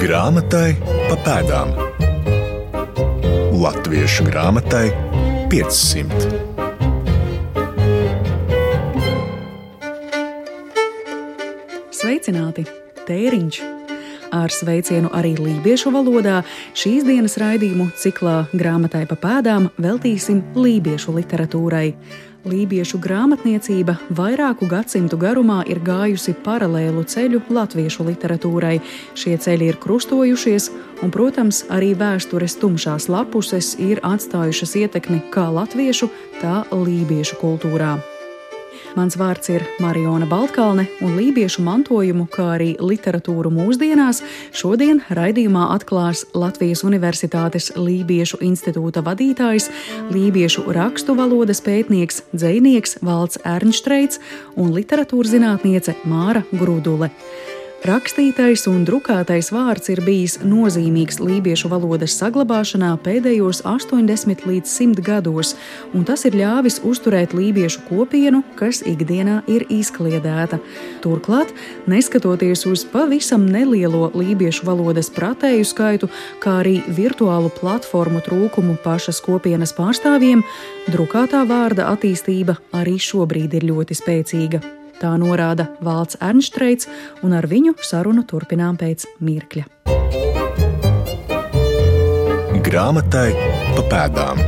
Grāmatai pa pēdām. Latviešu grāmatai 500. Sveicināti! Tēriņš! Ar sveicienu arī lībiešu valodā šīs dienas raidījumu ciklā Grāmatai pa pēdām veltīsim lībiešu literatūrai. Lībiešu grāmatniecība vairāku gadsimtu garumā ir gājusi paralēlu ceļu latviešu literatūrai. Šie ceļi ir krustojušies, un, protams, arī vēstures tumšās lapuses ir atstājušas ietekmi kā latviešu, tā lībiešu kultūrā. Mans vārds ir Mariona Baltkalne, un lībiešu mantojumu, kā arī literatūru mūsdienās, šodien raidījumā atklās Latvijas Universitātes Lībiešu institūta vadītājs, lībiešu rakstu valodas pētnieks, dzēnieks Valds Ernštreits un literatūras zinātniece Māra Grudule. Rakstītais un drukātais vārds ir bijis nozīmīgs lībiešu valodas saglabāšanā pēdējos 80 līdz 100 gados, un tas ir ļāvis uzturēt lībiešu kopienu, kas ikdienā ir izkliedēta. Turklāt, neskatoties uz pavisam nelielo lībiešu valodas pratēju skaitu, kā arī virtuālu platformu trūkumu pašas kopienas pārstāvjiem, drukātā vārda attīstība arī šobrīd ir ļoti spēcīga. Tā norāda Valds Ernštreits, un ar viņu sarunu turpinām pēc mirkļa. Grāmatai pa pēdām.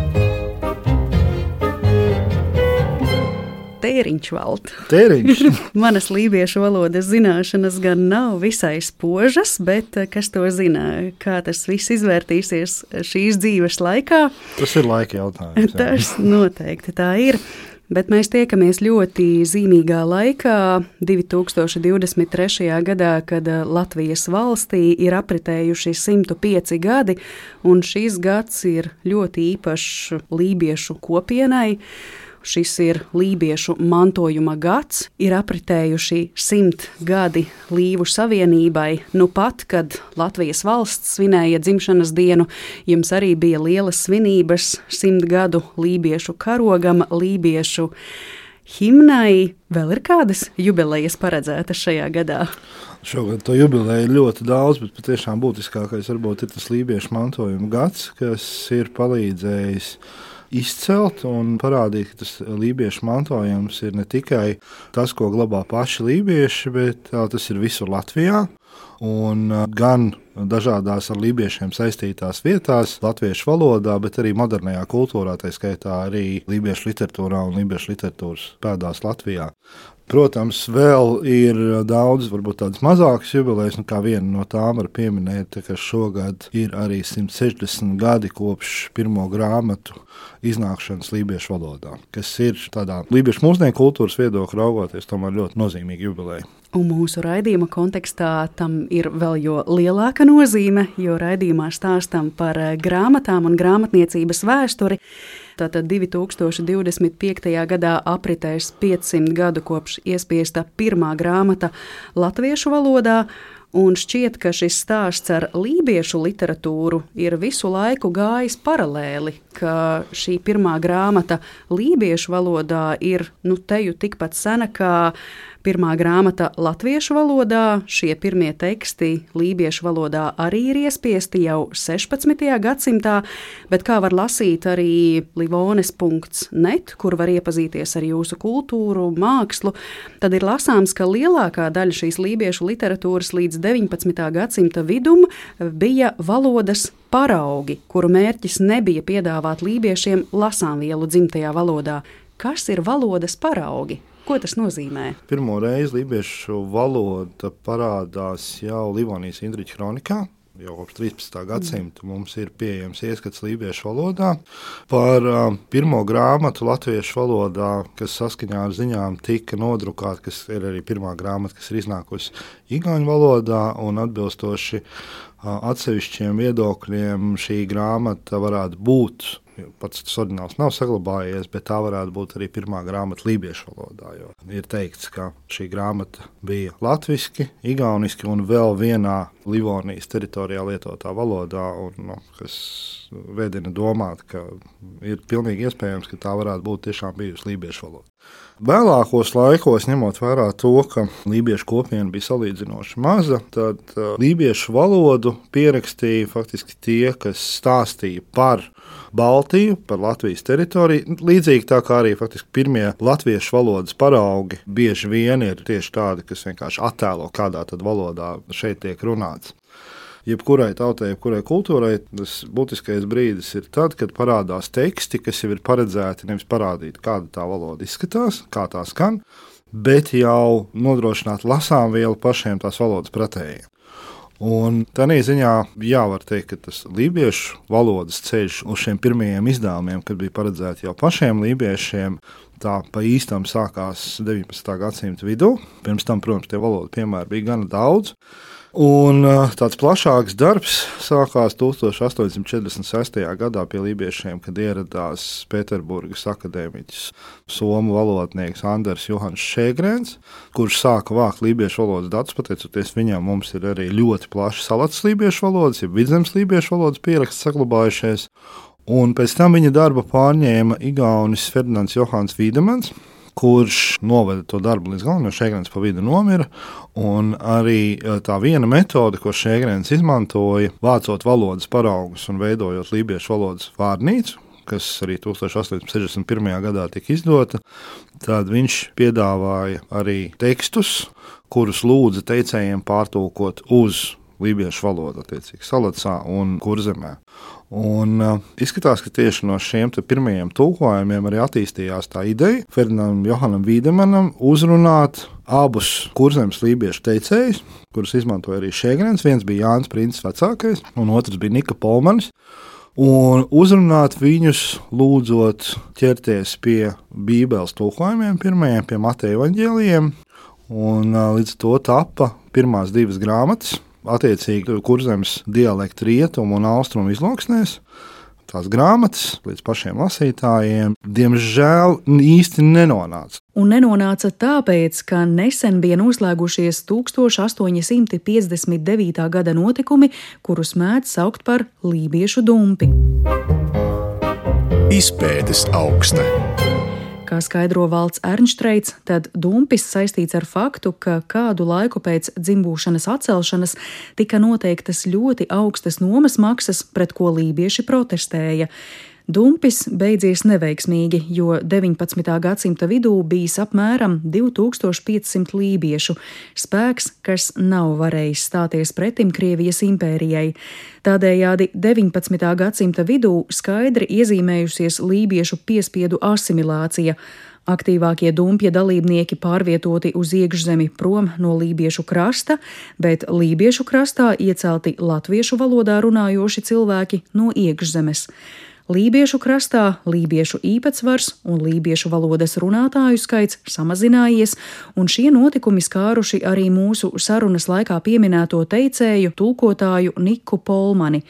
Tēriņš valda. Tēriņš. Manas lībiešu valodas zināšanas gan nav visai spožas, bet eh, kas to zina, kā tas viss izvērtīsies šīs dzīves laikā? Tas ir laika jautājums. Jā. Tas noteikti tā ir. Bet mēs tiekamies ļoti zīmīgā laikā, 2023. gadā, kad eh, Latvijas valstī ir apritējuši 105 gadi, un šis gads ir ļoti īpašs lībiešu kopienai. Šis ir lībiešu mantojuma gads, ir apritējuši simt gadi Līvu savienībai. Nu pat, kad Latvijas valsts svinēja dzimšanas dienu, jums arī bija lielas svinības simt gadu lībiešu karogam, lībiešu himnai. Vēl ir kādas jubilejas paredzētas šajā gadā? Šogad to jubileju ir ļoti daudz, bet patiešām būtiskākais varbūt ir tas lībiešu mantojuma gads, kas ir palīdzējis izcelt un parādīt, ka tas lībiešu mantojums ir ne tikai tas, ko glabā paši lībieši, bet tas ir visur Latvijā. Un gan dažādās ar lībiešiem saistītās vietās, latviešu valodā, bet arī modernajā kultūrā, tā skaitā arī lībiešu literatūrā un lībiešu literatūras pēdās Latvijā. Protams, vēl ir daudz, varbūt tādas mazākas jubilejas, un kā viena no tām var pieminēt, ka šogad ir arī 160 gadi kopš pirmo grāmatu iznākšanas lībiešu valodā, kas ir tādā lībiešu mūsdienu kultūras viedokļa raugoties, tomēr ļoti nozīmīga jubileja. Un mūsu raidījuma kontekstā tam ir vēl jo lielāka nozīme, jo raidījumā stāstam par grāmatām un grāmatniecības vēsturi. Tātad 2025. gadā apritēs 500 gadu kopš iespiesta pirmā grāmata latviešu valodā. Un šķiet, ka šis stāsts ar lībiešu literatūru ir visu laiku gājis paralēli, ka šī pirmā grāmata lībiešu valodā ir nu teju tikpat sena kā Pirmā grāmata latviešu valodā, šie pirmie teksti lībiešu valodā arī ir iespiesti jau 16. gadsimtā, bet kā var lasīt arī livones.net, kur var iepazīties ar jūsu kultūru, mākslu, tad ir lasāms, ka lielākā daļa šīs lībiešu literatūras līdz 19. gadsimta vidum bija valodas paraugi, kuru mērķis nebija piedāvāt lībiešiem lasāmvielu dzimtajā valodā. Kas ir valodas paraugi? Ko tas nozīmē? Pirmo reizi lībiešu valoda parādās jau Livonijas Indriča kronikā. Jau kopš 13. gadsimta mums ir pieejams ieskats lībiešu valodā. Par uh, pirmo grāmatu latviešu valodā, kas saskaņā ar ziņām tika nodrukāta, kas ir arī pirmā grāmata, kas ir iznākusi Igaunijas valodā un atbilstoši uh, atsevišķiem viedokļiem šī grāmata varētu būt Pats tas oriģināls nav saglabājies, bet tā varētu būt arī pirmā grāmata Lībiešu valodā. Ir teikts, ka šī grāmata bija latviešu, igauniski un vēl vienā Livonijas teritorijā lietotā valodā, un, nu, kas vedina domāt, ka ir pilnīgi iespējams, ka tā varētu būt tiešām bijusi lībiešu valoda. Vēlākos laikos, ņemot vērā to, ka lībiešu kopiena bija salīdzinoši maza, tad uh, lībiešu valodu pierakstīja faktiski tie, kas stāstīja par Baltiju, par Latvijas teritoriju. Līdzīgi tā kā arī faktiski pirmie latviešu valodas paraugi bieži vien ir tieši tādi, kas vienkārši attēlo, kādā valodā šeit tiek runāts jebkurai tautai, jebkurai kultūrai, tas būtiskais brīdis ir tad, kad parādās teksti, kas jau ir paredzēti nevis parādīt, kāda tā valoda izskatās, kā tā skan, bet jau nodrošināt lasām vielu pašiem tās valodas pretējiem. Un tādā ziņā, jā, var teikt, ka tas lībiešu valodas ceļš uz šiem pirmajiem izdevumiem, kad bija paredzēti jau pašiem lībiešiem, tā pa īstam sākās 19. gadsimta vidū. Pirms tam, protams, tie valodu piemēri bija gana daudz. Un tāds plašāks darbs sākās 1846. gadā pie lībiešiem, kad ieradās Pēterburgas akadēmiķis, somu valodnieks Anders Johans Šēgrēns, kurš sāka vākt lībiešu valodas datus. Pateicoties viņam, mums ir arī ļoti plaši salats lībiešu valodas, ja vidzemes lībiešu valodas pieraksts saglabājušies. Un pēc tam viņa darba pārņēma Igaunis Ferdinands Johans Vīdemans kurš noveda to darbu līdz galam, jo Šēgrens pa vidu nomira. Un arī eh, tā viena metode, ko Šēgrens izmantoja, vācot valodas paraugus un veidojot lībiešu valodas vārnīcu, kas arī 1861. gadā tika izdota, tad viņš piedāvāja arī tekstus, kurus lūdza teicējiem pārtulkot uz lībiešu valodu, attiecīgi Salacā un Kurzemē. Un, uh, izskatās, ka tieši no šiem pirmajiem tulkojumiem arī attīstījās tā ideja Ferdinandam Johanam Vīdemanam uzrunāt abus kurzemes lībiešu teicējus, kurus izmantoja arī Šēgrens. Viens bija Jānis Princis vecākais, un otrs bija Nika Polmanis. Un uzrunāt viņus, lūdzot ķerties pie Bībeles tulkojumiem, pirmajiem pie Mateja evaņģēlījiem. Un, uh, līdz ar to tappa pirmās divas grāmatas, attiecīgi kurzemes dialektu rietumu un austrumu izloksnēs. Tās grāmatas līdz pašiem lasītājiem, diemžēl, īsti nenonāca. Un nenonāca tāpēc, ka nesen bija noslēgušies 1859. gada notikumi, kurus mēdz saukt par lībiešu dumpi. Izpētes augsta. Kā skaidro valsts Ernštreits, tad dumpis saistīts ar faktu, ka kādu laiku pēc dzimbūšanas atcelšanas tika noteiktas ļoti augstas nomas maksas, pret ko lībieši protestēja. Dumpis beidzies neveiksmīgi, jo 19. gadsimta vidū bijis apmēram 2500 lībiešu, spēks, kas nav varējis stāties pretim Krievijas impērijai. Tādējādi 19. gadsimta vidū skaidri iezīmējusies lībiešu piespiedu asimilācija. Aktīvākie dumpja dalībnieki pārvietoti uz iekšzemi prom no lībiešu krasta, bet lībiešu krastā iecelti latviešu valodā runājoši cilvēki no iekšzemes. Lībiešu krastā lībiešu īpatsvars un lībiešu valodas runātāju skaits samazinājies, un šie notikumi skāruši arī mūsu sarunas laikā pieminēto teicēju, tulkotāju Niku Polmani.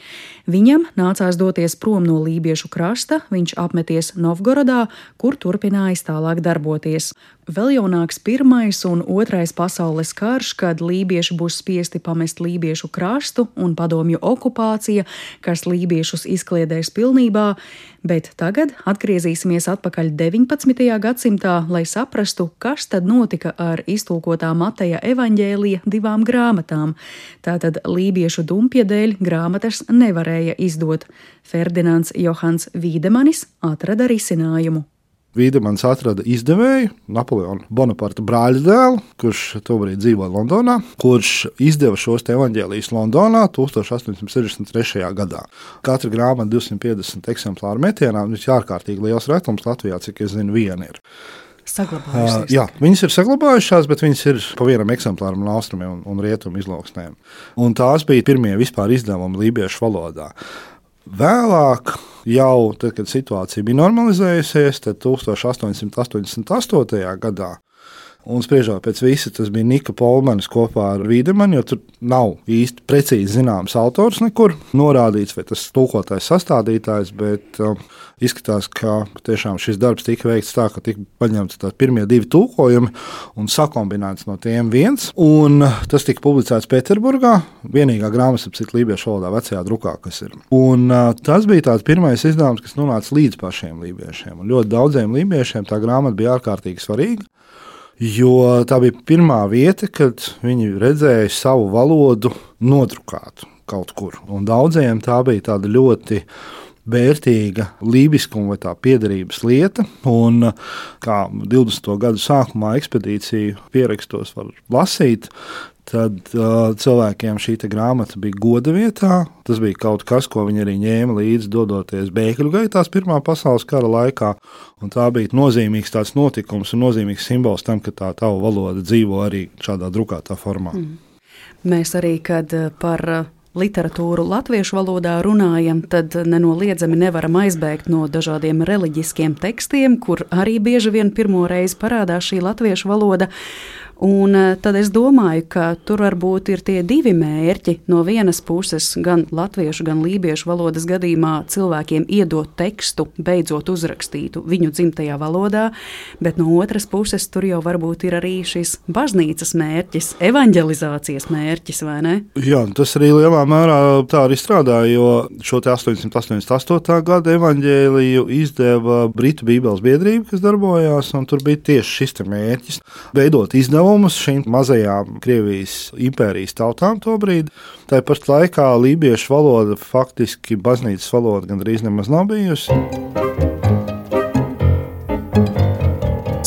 Viņam nācās doties prom no lībiešu krasta, viņš apmeties Novgorodā, kur turpinājis tālāk darboties. Vēl jaunāks pirmais un otrais pasaules karš, kad lībieši būs spiesti pamest lībiešu krastu un padomju okupācija, kas lībiešus izkliedēs pilnībā, bet tagad atgriezīsimies atpakaļ 19. gadsimtā, lai saprastu, kas tad notika ar iztulkotā Mateja evaņģēlija divām grāmatām. Tātad lībiešu dumpja dēļ grāmatas nevarēja izdot. Ferdinands Johans Vīdemanis atrada risinājumu. Vīdemans atrada izdevēju, Napoleona Bonaparte brāļa dēlu, kurš tobrīd dzīvoja Londonā, kurš izdeva šos evanģēlijas Londonā 1863. gadā. Katra grāmata 250 eksemplāru metienā, tas ir ārkārtīgi liels retums Latvijā, cik es zinu, viena ir. Uh, jā, viņas ir saglabājušās, bet viņas ir pa vienam eksemplāram no austrumiem un, un rietumu izloksnēm. Un tās bija pirmie vispār izdevumi lībiešu valodā. Vēlāk, jau tad, kad situācija bija normalizējusies, tad 1888. gadā Un spriežot pēc visa, tas bija Nika Polmanis kopā ar Vīdemanu, jo tur nav īsti precīzi zināms autors nekur norādīts, vai tas tulkotājs sastādītājs, bet um, izskatās, ka tiešām šis darbs tika veikts tā, ka tika paņemts tās pirmie divi tulkojumi un sakombinēts no tiem viens. Un tas tika publicēts Pēterburgā, vienīgā grāmata, cik lībiešu valodā, vecajā drukā, kas ir. Un uh, tas bija tāds pirmais izdevums, kas nonāca līdz pašiem lībiešiem. Un ļoti daudziem lībiešiem tā grāmata bija ārkārtīgi svarīga. Jo tā bija pirmā vieta, kad viņi redzēja savu valodu nodrukātu kaut kur. Un daudziem tā bija ļoti vērtīga lībiskuma vai tā piederības lieta. Un, kā 20. gadu sākumā ekspedīciju pierakstos var lasīt, Tad uh, cilvēkiem šī grāmata bija goda vietā. Tas bija kaut kas, ko viņi arī ņēma līdzi, dodoties bēgļu gaitās Pirmā pasaules kara laikā. Un tā bija nozīmīgs tāds notikums un nozīmīgs simbols tam, ka tā tava valoda dzīvo arī šādā drukātā formā. Mm. Mēs arī, kad uh, par uh, literatūru latviešu valodā runājam, tad nenoliedzami nevaram aizbēgt no dažādiem reliģiskiem tekstiem, kur arī bieži vien pirmo reizi parādās šī latviešu valoda. Un eh, tad es domāju, ka tur varbūt ir tie divi mērķi. No vienas puses, gan latviešu, gan lībiešu valodas gadījumā cilvēkiem iedot tekstu, beidzot uzrakstītu viņu dzimtajā valodā, bet no otras puses tur jau varbūt ir arī šis baznīcas mērķis, evanģelizācijas mērķis, vai ne? Jā, tas arī lielā mērā tā arī strādāja, jo šo 888. gada evanģēliju izdeva Britu Bībeles biedrība, kas darbojās, un tur bija tieši šis mērķis - veidot izdevumu izdevumus šīm mazajām Krievijas impērijas tautām tobrīd. Tāpat laikā lībiešu valoda, faktiski baznīcas valoda, gandrīz nemaz nav bijusi.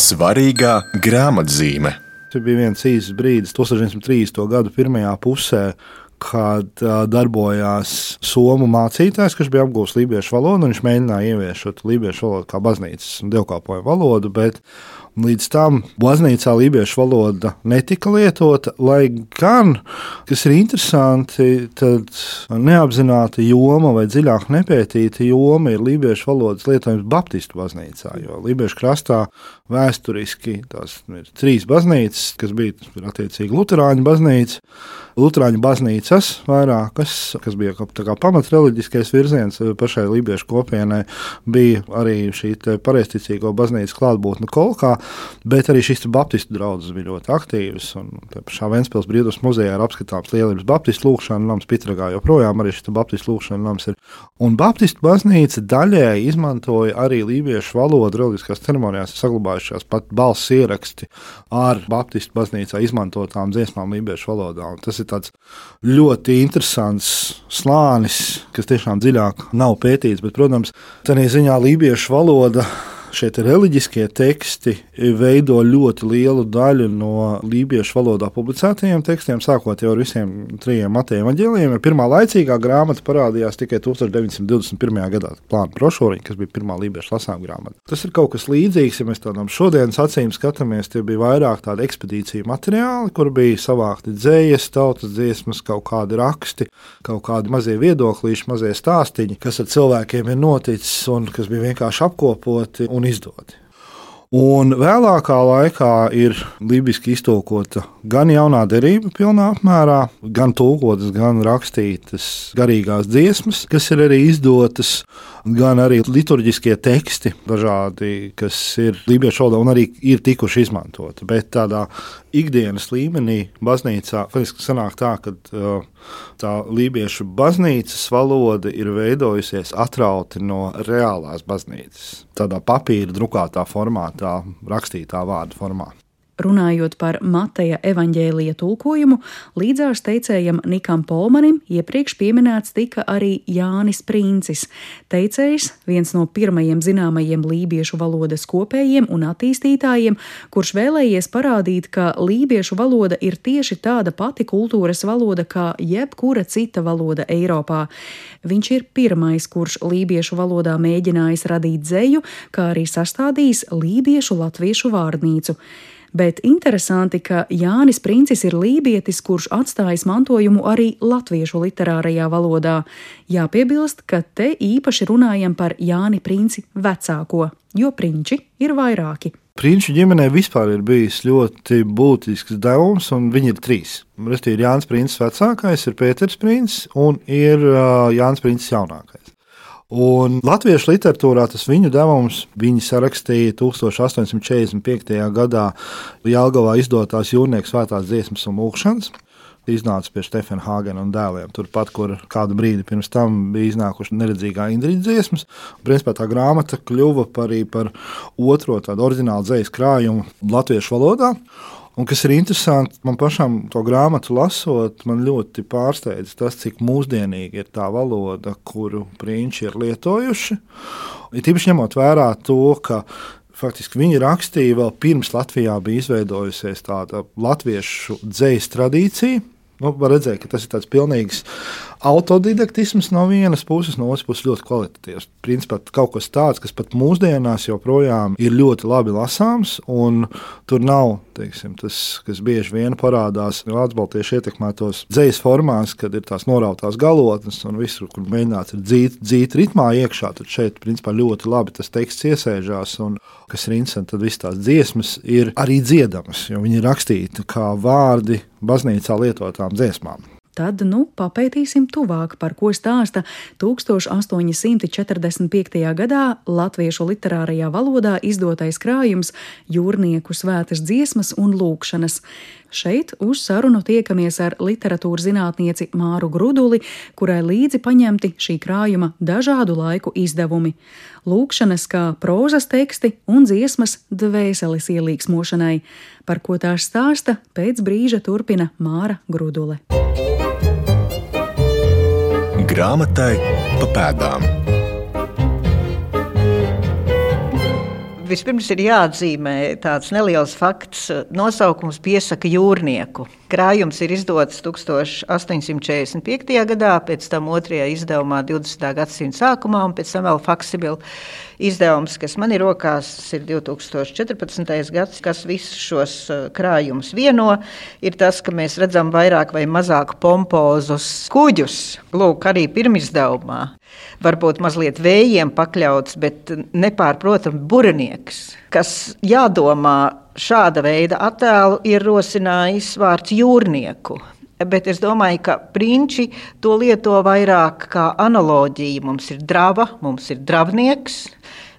Svarīgā grāmatzīme. Tas bija viens īsts brīdis, 1930. gada pirmajā pusē, kad darbojās somu mācītājs, kurš bija apgūlis lībiešu valodu. Viņš mēģināja ieviest lībiešu valodu kā baznīcas un dievkalpojumu valodu, bet Līdz tam baznīcā lībiešu valoda netika lietota, lai gan, kas ir interesanti, tad neapzināta joma vai dziļāk nepētīta joma ir lībiešu valodas lietojums Baptistu baznīcā. Jo Lībiešu krastā vēsturiski tās ir trīs baznīcas, kas bija attiecīgi Lutāņu baznīca, Lutāņu baznīcas vairākas, kas bija kā pamatreliģiskais virziens pašai lībiešu kopienai, bija arī šī pareizticīgo baznīcas klātbūtne Kolkā bet arī šīs Baptistu draugs bija ļoti aktīvas. Šā Vēncpils brīvības muzejā ir apskatāms lielības Baptistu lūkšana nams, Pitragā joprojām arī šis Baptistu lūkšana nams ir. Un Baptistu baznīca daļēji izmantoja arī lībiešu valodu reliģiskās ceremonijās, saglabājušās pat balss ieraksti ar Baptistu baznīcā izmantotām dziesmām lībiešu valodā. Un tas ir ļoti interesants slānis, kas tiešām dziļāk nav pētīts, bet, protams, tādā ziņā lībiešu valoda šie reliģiskie teksti veido ļoti lielu daļu no lībiešu valodā publicētajiem tekstiem, sākot jau ar visiem trijiem matiem evaņģēliem. Pirmā laicīgā grāmata parādījās tikai 1921. gadā, plāna brošūriņa, kas bija pirmā lībiešu lasām grāmata. Tas ir kaut kas līdzīgs, ja mēs tādām šodienas acīm skatāmies, tie bija vairāk tādi ekspedīciju materiāli, kur bija savākti dzējas, tautas dziesmas, kaut kādi raksti, kaut kādi mazie viedoklīši, mazie stāstīņi, kas ar cilvēkiem ir noticis un kas bija vienkārši apkopoti un izdoti. Un vēlākā laikā ir libiski iztulkota gan jaunā derība, pilnā apmērā, gan tulkotas, gan rakstītas garīgās dziesmas, kas ir arī izdotas, gan arī liturģiskie teksti, dažādi, kas ir lībiešu valodā un arī ir tikuši izmantoti. Bet tādā ikdienas līmenī baznīcā faktiski sanāk tā, ka uh, tā lībiešu baznīcas valoda ir veidojusies atrauti no reālās baznīcas, tādā papīra drukātā formātā, rakstītā vārdu formā. Runājot par Mateja evaņģēlija tulkojumu, līdzās teicējam Nikam Polmanim iepriekš pieminēts tika arī Jānis Princis. Teicējs, viens no pirmajiem zināmajiem lībiešu valodas kopējiem un attīstītājiem, kurš vēlējies parādīt, ka lībiešu valoda ir tieši tāda pati kultūras valoda kā jebkura cita valoda Eiropā. Viņš ir pirmais, kurš lībiešu valodā mēģinājis radīt dzeju, kā arī sastādījis lībiešu latviešu vārnīcu bet interesanti, ka Jānis Princis ir lībietis, kurš atstājis mantojumu arī latviešu literārajā valodā. Jāpiebilst, ka te īpaši runājam par Jāni Princi vecāko, jo princi ir vairāki. Princi ģimenē vispār ir bijis ļoti būtisks devums, un viņi ir trīs. Restīvi, Jānis Princis vecākais, ir Pēters Princis un ir uh, Jānis Princis jaunākais. Un latviešu literatūrā tas viņu devums viņi sarakstīja 1845. gadā Jālgavā izdotās jūrnieks svētās dziesmas un lūkšanas. Iznāca pie Stefana Hāgena un dēliem. Turpat, kur kādu brīdi pirms tam bija iznākuši neredzīgā indrītas dziesmas. Principā tā grāmata kļuva par, par otro tādu oriģinālu dzīslu krājumu latviešu valodā. Un kas ir interesanti, man pašam to grāmatu lasot, man ļoti pārsteidz tas, cik mūsdienīga ir tā valoda, kuru princi ir lietojuši. Ir tīpaši ņemot vērā to, ka faktiski viņi rakstīja vēl pirms Latvijā bija izveidojusies tāda latviešu dzīslu tradīcija. Nu, var redzēt, ka tas ir tāds pilnīgs autodidaktisms no vienas puses, no otras puses ļoti kvalitatīvs. Principā kaut kas tāds, kas pat mūsdienās joprojām ir ļoti labi lasāms, un tur nav teiksim, tas, kas bieži vien parādās Latvijas ietekmētos dzīslu formās, kad ir tās norautās galotnes un visur, kur mēģināts dzīt, dzīt ritmā iekšā. Tad šeit principā, ļoti labi tas teksts iesēžās. Un, kas ir interesanti, tad visas tās dziesmas ir arī dziedamas, jo viņi ir rakstīti kā vārdi baznīcā lietotām dziesmām. Tad nu papētīsim tuvāk, par ko stāsta 1845. gadā latviešu literārajā valodā izdotais krājums Jūrnieku svētas dziesmas un lūkšanas. Šeit uz sarunu tiekamies ar literatūras zinātnieci Māru Gruduli, kurai līdzi paņemti šī krājuma dažādu laiku izdevumi. Lūkšanas kā prozas teksti un dziesmas dvēseles ielīgsmošanai, par ko tās stāsta pēc brīža turpina Māra Grudule grāmatai pa pēdām. Vispirms ir jāatzīmē tāds neliels fakts. Nosaukums piesaka jūrnieku. Krājums ir izdots 1845. gadā, pēc tam otrajā izdevumā 20. gadsimta sākumā, un pēc tam vēl faksibila izdevums, kas man ir rokās, ir 2014. gads, kas visus šos uh, krājumus vieno, ir tas, ka mēs redzam vairāk vai mazāk pompozus kuģus. Lūk, arī pirmizdevumā. Varbūt mazliet vējiem pakļauts, bet nepārprotami burnieks, kas jādomā šāda veida attēlu ir rosinājis vārds jūrnieku. Bet es domāju, ka princi to lieto vairāk kā analoģiju. Mums ir drava, mums ir dravnieks,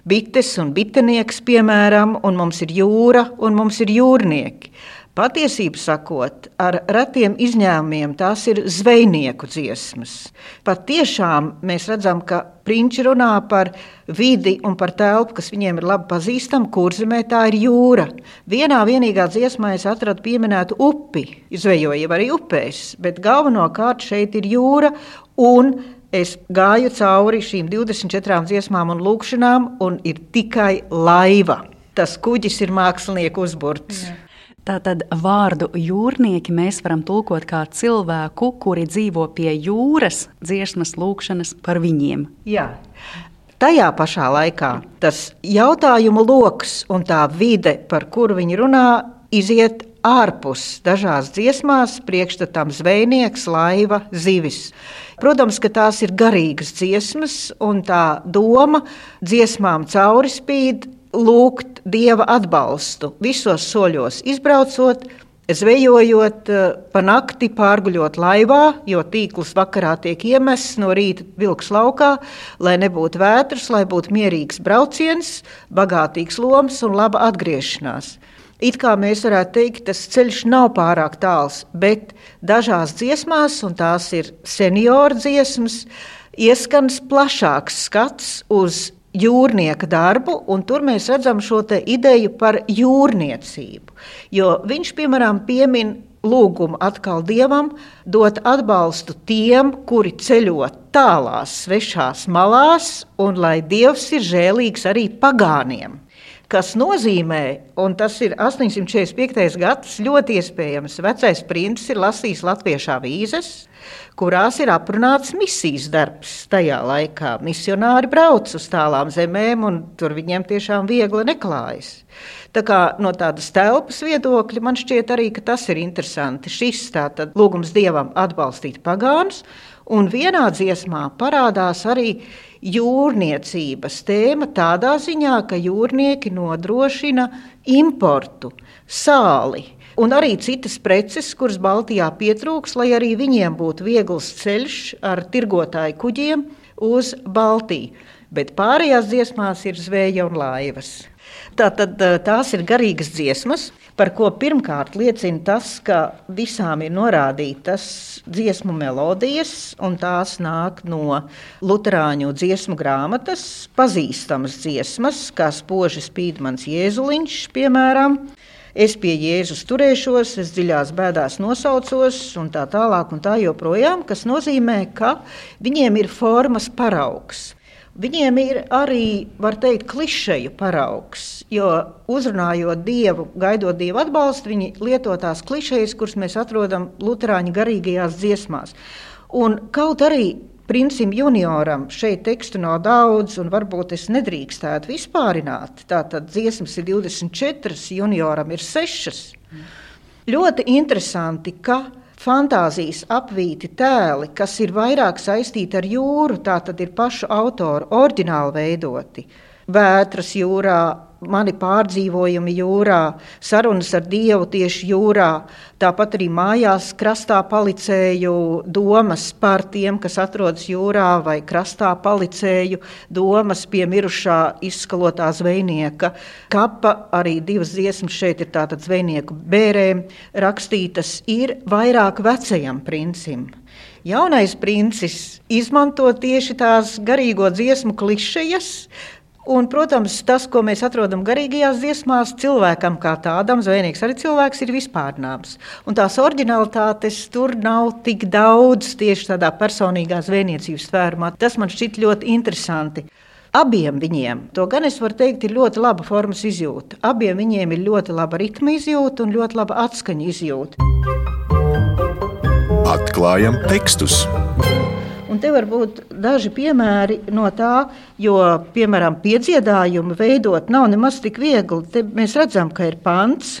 bites un bitenieks, piemēram, un mums ir jūra un mums ir jūrnieki. Patiesību sakot, ar retiem izņēmumiem tās ir zvejnieku dziesmas. Pat tiešām mēs redzam, ka prinči runā par vidi un par telpu, kas viņiem ir labi pazīstama. Kurzemē tā ir jūra. Vienā vienīgā dziesmā es atradu pieminētu upi, izvejoju arī upēs, bet galvenokārt šeit ir jūra Es gāju cauri šīm 24 dziesmām un lūkšanām, un ir tikai laiva. Tas kuģis ir mākslinieks uzbūrts. Jā. Tātad vārdu jūrnieki mēs varam tulkot kā cilvēku, kuri dzīvo pie jūras, dziesmas lūkšanas par viņiem. Jā. Tajā pašā laikā tas jautājumu lokus un tā vide, par kuru viņi runā, iziet ārpus dažās dziesmās, priekšstatam zvejnieks, laiva, zivis. Protams, ka tās ir garīgas dziesmas, un tā doma dziesmām cauri spīd lūgt dieva atbalstu visos soļos, izbraucot, zvejojot, eh, pa nakti pārguļot laivā, jo tīkls vakarā tiek iemests no rīta vilks laukā, lai nebūtu vētras, lai būtu mierīgs brauciens, bagātīgs loms un laba atgriešanās. It kā mēs varētu teikt, tas ceļš nav pārāk tāls, bet dažās dziesmās, un tās ir senioru dziesmas, ieskans plašāks skats uz jūrnieka darbu, un tur mēs redzam šo ideju par jūrniecību. Jo viņš, piemēram, piemin lūgumu atkal dievam, dot atbalstu tiem, kuri ceļo tālās, svešās malās, un lai dievs ir žēlīgs arī pagāniem. Tas nozīmē, un tas ir 845. gads, ļoti iespējams, vecais princis ir lasījis latviešu avīzes, kurās ir aprunāts misijas darbs. Tajā laikā misionāri brauc uz tālām zemēm, un tur viņiem tiešām viegli neklājas. Tā kā no tādas telpas viedokļa man šķiet arī, ka tas ir interesanti. Šis tātad lūgums dievam atbalstīt pagānus, Un vienā dziesmā parādās arī jūrniecības tēma tādā ziņā, ka jūrnieki nodrošina importu, sāli. Un arī citas preces, kuras Baltijā pietrūks, lai arī viņiem būtu viegls ceļš ar tirgotāju kuģiem uz Baltiju. Bet pārējās dziesmās ir zveja un laivas. Tātad tās ir garīgas dziesmas, par ko pirmkārt liecina tas, ka visām ir norādītas dziesmu melodijas, un tās nāk no Lutāņu dziesmu grāmatas, pazīstamas dziesmas, kā spoži spīd mans jēzuliņš, piemēram. Es pie Jēzus turēšos, es dziļās bēdās nosaucos, un tā tālāk, un tā joprojām, kas nozīmē, ka viņiem ir formas paraugs. Viņiem ir arī, var teikt, klišeju paraugs, jo uzrunājot dievu, gaidot dievu atbalstu, viņi lieto tās klišejas, kuras mēs atrodam Lutāņu garīgajās dziesmās. Un kaut arī Princim junioram šeit tekstu nav daudz, un varbūt es nedrīkstētu vispārināt. Tātad dziesmas ir 24, junioram ir 6. Ļoti interesanti, ka fantāzijas apvīti tēli, kas ir vairāk saistīti ar jūru, tā tad ir pašu autoru oriģināli veidoti. Vētras jūrā, mani pārdzīvojumi jūrā, sarunas ar Dievu tieši jūrā. Tāpat arī mājās krastā palicēju domas par tiem, kas atrodas jūrā, vai krastā palicēju domas pie mirušā izskalotā zvejnieka. Kapa arī divas dziesmas šeit ir tātad zvejnieku bērēm rakstītas ir vairāk vecajam princim. Jaunais princis izmanto tieši tās garīgo dziesmu klišejas, Un, protams, tas, ko mēs atrodam garīgajās dziesmās, cilvēkam kā tādam, zvejnieks arī cilvēks, ir vispārnāms. Un tās originalitātes tur nav tik daudz tieši tādā personīgā zvejniecības tvērumā. Tas man šķiet ļoti interesanti. Abiem viņiem, to gan es varu teikt, ir ļoti laba formas izjūta. Abiem viņiem ir ļoti laba ritma izjūta un ļoti laba atskaņa izjūta. Atklājam tekstus! Un te var būt daži piemēri no tā, jo, piemēram, piedziedājumu veidot nav nemaz tik viegli. Te mēs redzam, ka ir pants,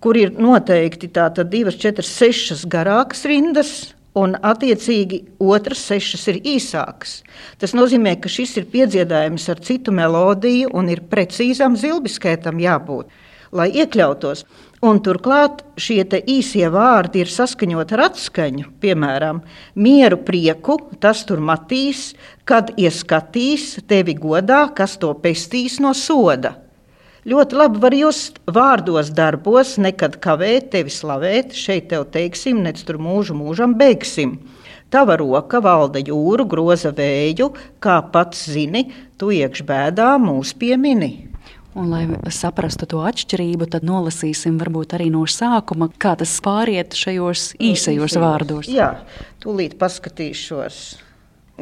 kur ir noteikti tātad divas, četras, sešas garākas rindas, un attiecīgi otras sešas ir īsākas. Tas nozīmē, ka šis ir piedziedājums ar citu melodiju un ir precīzam zilbiskaitam jābūt, lai iekļautos. Un turklāt šie īsie vārdi ir saskaņoti ar atskaņu. Piemēram, mieru prieku, tas tur matīs, kad ieskatīs tevi godā, kas to pestīs no soda. Ļoti labi var just vārdos, darbos, nekad kavēt, tevi slavēt. Šeit tev teiksim, nec tur mūžu mūžam beigsim. Tava roka valda jūru, groza vēju, kā pats zini, tu iekš bēdā mūs piemini. Un, lai saprastu to atšķirību, tad nolasīsim varbūt arī no sākuma, kā tas pāriet šajos īsajos vārdos. Jā, tūlīt paskatīšos.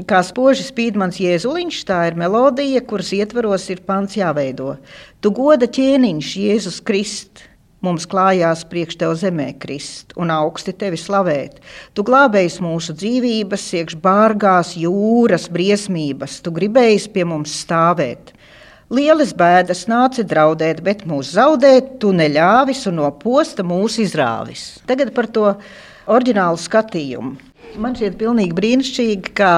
Kā spoži spīd mans jēzuliņš, tā ir melodija, kuras ietvaros ir pants jāveido. Tu goda ķēniņš, Jēzus Krist, mums klājās priekš tev zemē krist un augsti tevi slavēt. Tu glābējis mūsu dzīvības, iekš bārgās jūras briesmības, tu gribējis pie mums stāvēt. Lielas bēdas nāca draudēt, bet mūs zaudēt, tu neļāvis un no posta mūs izrāvis. Tagad par to oriģinālu skatījumu. Man šķiet pilnīgi brīnišķīgi, ka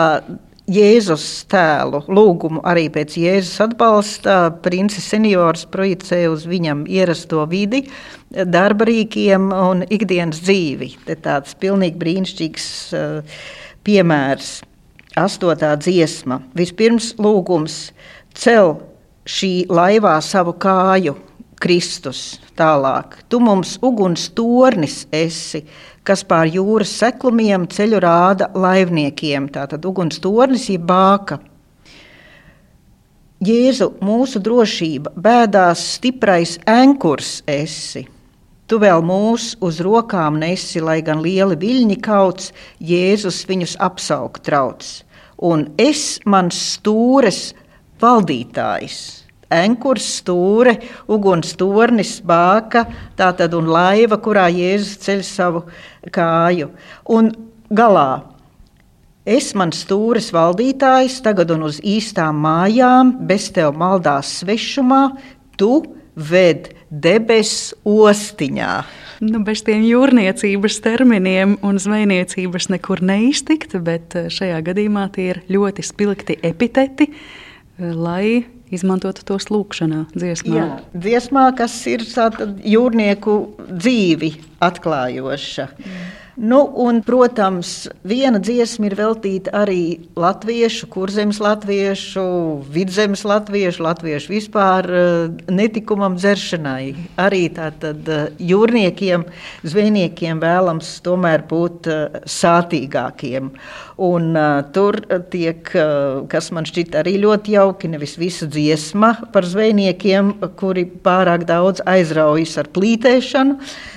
Jēzus tēlu lūgumu arī pēc Jēzus atbalsta princis seniors projicē uz viņam ierasto vidi, darba rīkiem un ikdienas dzīvi. Te tāds pilnīgi brīnišķīgs uh, piemērs. Astotā dziesma. Vispirms lūgums cel šī laivā savu kāju, Kristus tālāk. Tu mums uguns tornis esi, kas pār jūras seklumiem ceļu rāda laivniekiem. Tātad uguns tornis ir bāka. Jēzu, mūsu drošība, bēdās stiprais ankurs esi. Tu vēl mūs uz rokām nesi, lai gan lieli viļņi kauts, Jēzus viņus apsaukt trauc. Un es, mans stūres, valdītājs. Enkurs, stūre, uguns tornis, bāka, tātad un laiva, kurā Jēzus ceļ savu kāju. Un galā es man stūres valdītājs, tagad un uz īstām mājām, bez tev maldās svešumā, tu ved debes ostiņā. Nu, bez tiem jūrniecības terminiem un zvejniecības nekur neiztikt, bet eh, šajā gadījumā tie ir ļoti spilgti epiteti, lai izmantotu tos lūkšanā, dziesmā. Jā, dziesmā, kas ir jūrnieku dzīvi atklājoša. Mm. Nu, un, protams, viena dziesma ir veltīta arī latviešu, kurzemes latviešu, vidzemes latviešu, latviešu vispār eh, netikumam dzeršanai. Arī tātad eh, jūrniekiem, zvejniekiem vēlams tomēr būt eh, sātīgākiem. Un, uh, tur tiek, uh, kas man šķiet arī ļoti jauki, nevis visa dziesma par zvejniekiem, kuri pārāk daudz aizraujas ar plītēšanu,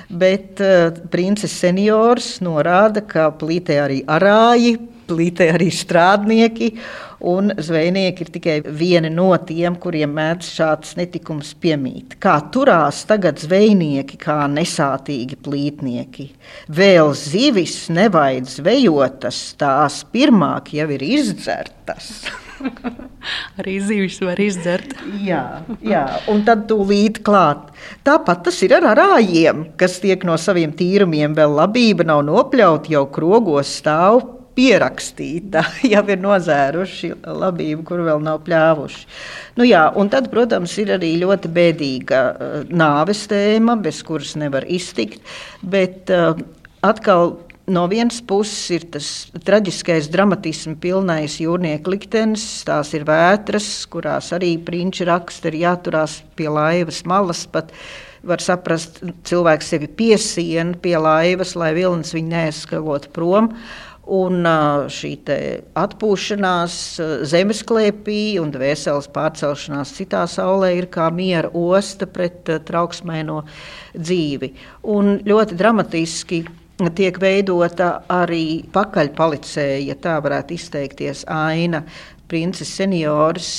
bet uh, princis seniors norāda, ka plītē arī arāji, plītē arī strādnieki, un zvejnieki ir tikai vieni no tiem, kuriem mēdz šāds netikums piemīt. Kā turās tagad zvejnieki, kā nesātīgi plītnieki? Vēl zivis nevajag zvejotas, tās pirmāk jau ir izdzertas. Arī zivis var izdzert. jā, jā, un tad tūlīt klāt. Tāpat tas ir ar rājiem, kas tiek no saviem tīrumiem vēl labība nav nopļauta, jau krogos stāv pierakstīta, jau ir nozēruši labību, kur vēl nav pļāvuši. Nu, jā, tad, protams, ir arī ļoti bēdīga uh, nāves tēma, bez kuras nevar iztikt. Bet uh, atkal no vienas puses ir tas traģiskais, dramatisms pilnais jūrnieku liktenis, tās ir vētras, kurās arī prinči raksta, ir jāturās pie laivas malas. Var saprast, cilvēks sevi piesiena pie laivas, lai vilnis viņu neaizskavot prom. Un šī atpūšanās zemesklēpī un dvēseles pārcelšanās citā saulē ir kā miera osta pret trauksmēno dzīvi. Un ļoti dramatiski tiek veidota arī pakaļpalicēja, ja tā varētu izteikties, aina. Princis seniors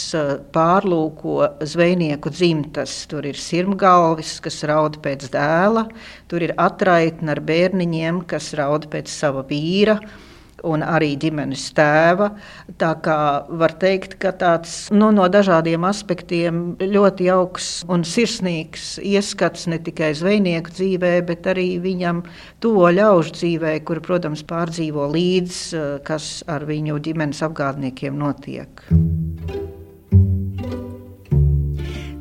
pārlūko zvejnieku dzimtas. Tur ir sirmgalvis, kas raud pēc dēla, tur ir atraitne ar bērniņiem, kas raud pēc sava vīra un arī ģimenes tēva. Tā kā var teikt, ka tāds nu, no dažādiem aspektiem ļoti jauks un sirsnīgs ieskats ne tikai zvejnieku dzīvē, bet arī viņam tuvo ļaužu dzīvē, kuri, protams, pārdzīvo līdz, kas ar viņu ģimenes apgādniekiem notiek.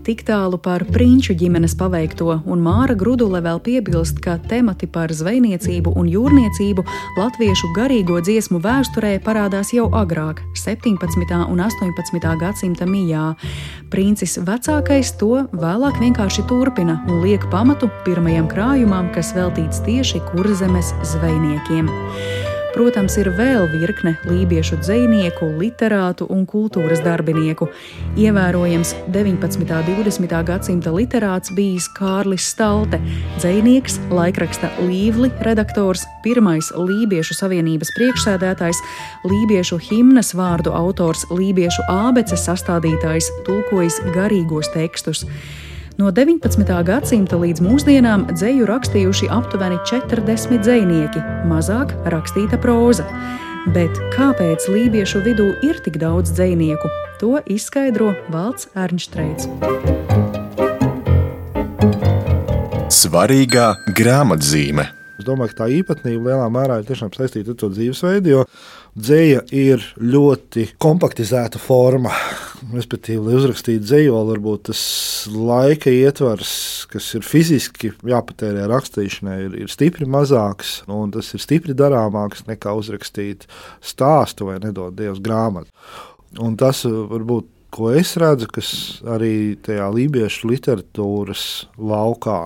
Tik tālu par prinču ģimenes paveikto, un Māra Grudule vēl piebilst, ka temati par zvejniecību un jūrniecību latviešu garīgo dziesmu vēsturē parādās jau agrāk, 17. un 18. gadsimta mijā. Princis vecākais to vēlāk vienkārši turpina un liek pamatu pirmajam krājumam, kas veltīts tieši kurzemes zvejniekiem. Protams, ir vēl virkne lībiešu dzinieku, literātu un kultūras darbinieku. Ievērojams 19. un 20. gadsimta literāts bijis Kārlis Stalte, dzinieks, laikraksta Līvli redaktors, pirmais Lībiešu savienības priekšsēdētājs, Lībiešu himnas vārdu autors, Lībiešu ābeces sastādītājs, tulkojis garīgos tekstus. No 19. gadsimta līdz mūsdienām dzēju rakstījuši aptuveni 40 dzinieki, mazāk rakstīta próza. Bet kāpēc lībiešu vidū ir tik daudz dzinieku? To izskaidro Valts Ernštreits. Svarīgā grāmatzīme. Es domāju, ka tā īpatnība lielā mērā ir saistīta ar to dzīvesveidu, jo dzēja ir ļoti kompaktizēta forma. Respektīvi, lai uzrakstītu dzējoli, varbūt tas laika ietvars, kas ir fiziski jāpatērē rakstīšanai, ir, ir stipri mazāks, un tas ir stipri darāmāks nekā uzrakstīt stāstu vai nedod Dievs grāmatu. Un tas varbūt ko es redzu, kas arī tajā lībiešu literatūras laukā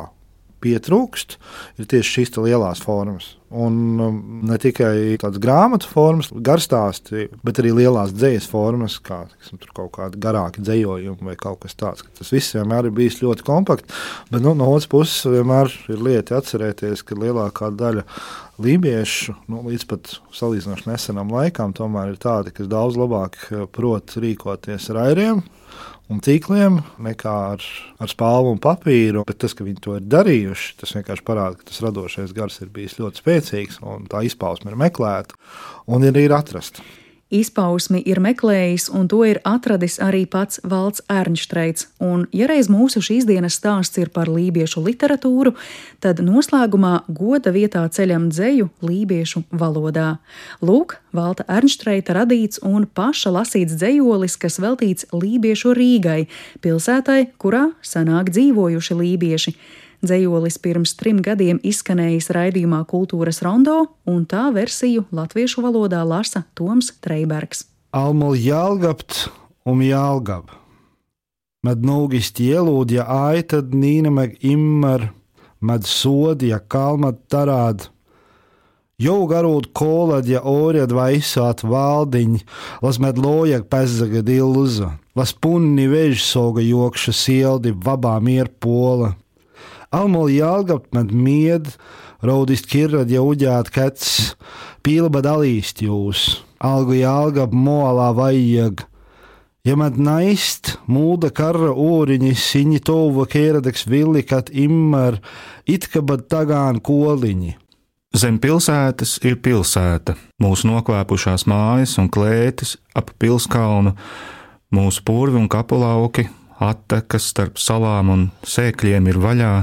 pietrūkst, ir tieši šīs lielās formas. Un um, ne tikai tādas grāmatu formas, garstāsti, bet arī lielās dzīslas formas, kā tiksim, kaut kāda garāka dzējojuma vai kaut kas tāds. Tas viss vienmēr ir bijis ļoti kompakts, bet nu, no otras puses vienmēr ir lieta atcerēties, ka lielākā daļa lībiešu nu, līdz pat salīdzinoši nesenam laikam tomēr ir tādi, kas daudz labāk eh, prot rīkoties ar airiem un tīkliem nekā ar, ar spālu un papīru. Bet tas, ka viņi to ir darījuši, tas vienkārši parāda, ka tas radošais gars ir bijis ļoti spēcīgs un tā izpausme ir meklēta un ir, ir atrasta. Izpausmi ir meklējis, un to ir atradis arī pats Valds Ernštreits. Un, ja reiz mūsu šīs dienas stāsts ir par lībiešu literatūru, tad noslēgumā goda vietā ceļam dzeju lībiešu valodā. Lūk, Valta Ernštreita radīts un paša lasīts dzejolis, kas veltīts lībiešu Rīgai, pilsētai, kurā senāk dzīvojuši lībieši. Dzējolis pirms trim gadiem izskanējis raidījumā Kultūras rondo, un tā versiju latviešu valodā lasa Toms Treibergs. Almul jālgabt un jālgab. Med nūgist ielūdja aitad nīnemeg immar, med sodja kalmat tarād. Jau garūt kolad, ja orjad vaisāt valdiņ, las med lojag pezzaga dilza, las punni vež soga jokša sieldi, vabā mier pola. Almoli jālgapt med mied, raudist kirrad ja uģēt kets, pīlba dalīst jūs, algu jālgap molā vajag. Ja med naist, mūda karra ūriņi, siņi tuva kēradeks villikat immar, itka bad tagān koliņi. Zem pilsētas ir pilsēta, mūsu nokvēpušās mājas un klētis ap pilskalnu, mūsu purvi un kapulauki, attekas starp salām un sēkļiem ir vaļā,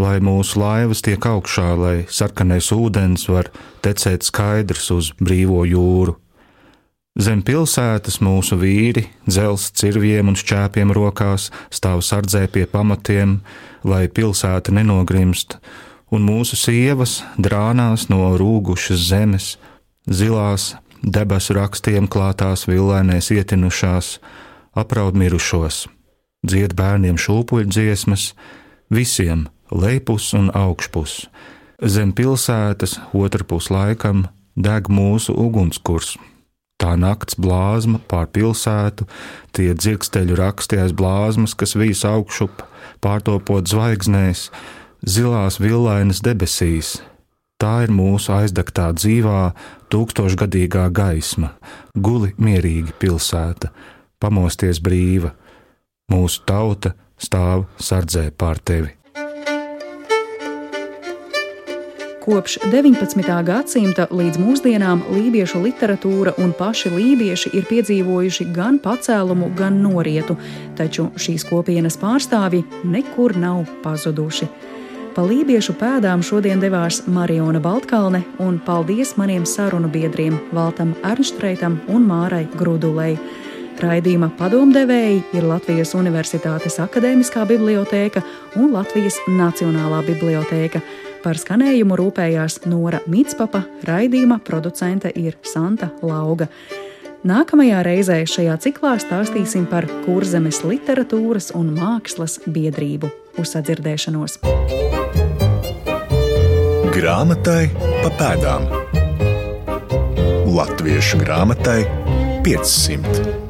lai mūsu laivas tiek augšā, lai sarkanais ūdens var tecēt skaidrs uz brīvo jūru. Zem pilsētas mūsu vīri, dzelzs cirviem un šķēpiem rokās, stāv sardzē pie pamatiem, lai pilsēta nenogrimst, un mūsu sievas drānās no rūgušas zemes, zilās, debesu rakstiem klātās villainēs ietinušās, apraud mirušos, dzied bērniem šūpuļu dziesmas, visiem lejpus un augšpus. Zem pilsētas otrpus laikam deg mūsu ugunskurs. Tā nakts blāzma pār pilsētu, tie dzirksteļu raksti aiz blāzmas, kas vīs augšup, pārtopot zvaigznēs, zilās villainas debesīs. Tā ir mūsu aizdegtā dzīvā, tūkstošgadīgā gaisma, guli mierīgi pilsēta, pamosties brīva. Mūsu tauta stāv sardzē pār tevi. Kopš 19. gadsimta līdz mūsdienām lībiešu literatūra un paši lībieši ir piedzīvojuši gan pacēlumu, gan norietu, taču šīs kopienas pārstāvji nekur nav pazuduši. Pa lībiešu pēdām šodien devās Mariona Baltkalne, un paldies maniem sarunu biedriem Valtam Ernštreitam un Mārai Grudulei. Raidījuma padomdevēji ir Latvijas Universitātes Akademiskā bibliotēka un Latvijas Nacionālā bibliotēka. Par skanējumu rūpējās Nora Mitspapa, raidījuma producente ir Santa Lauga. Nākamajā reizē šajā ciklā stāstīsim par kurzemes literatūras un mākslas biedrību. Uz sadzirdēšanos! Grāmatai pa pēdām Latviešu grāmatai 500.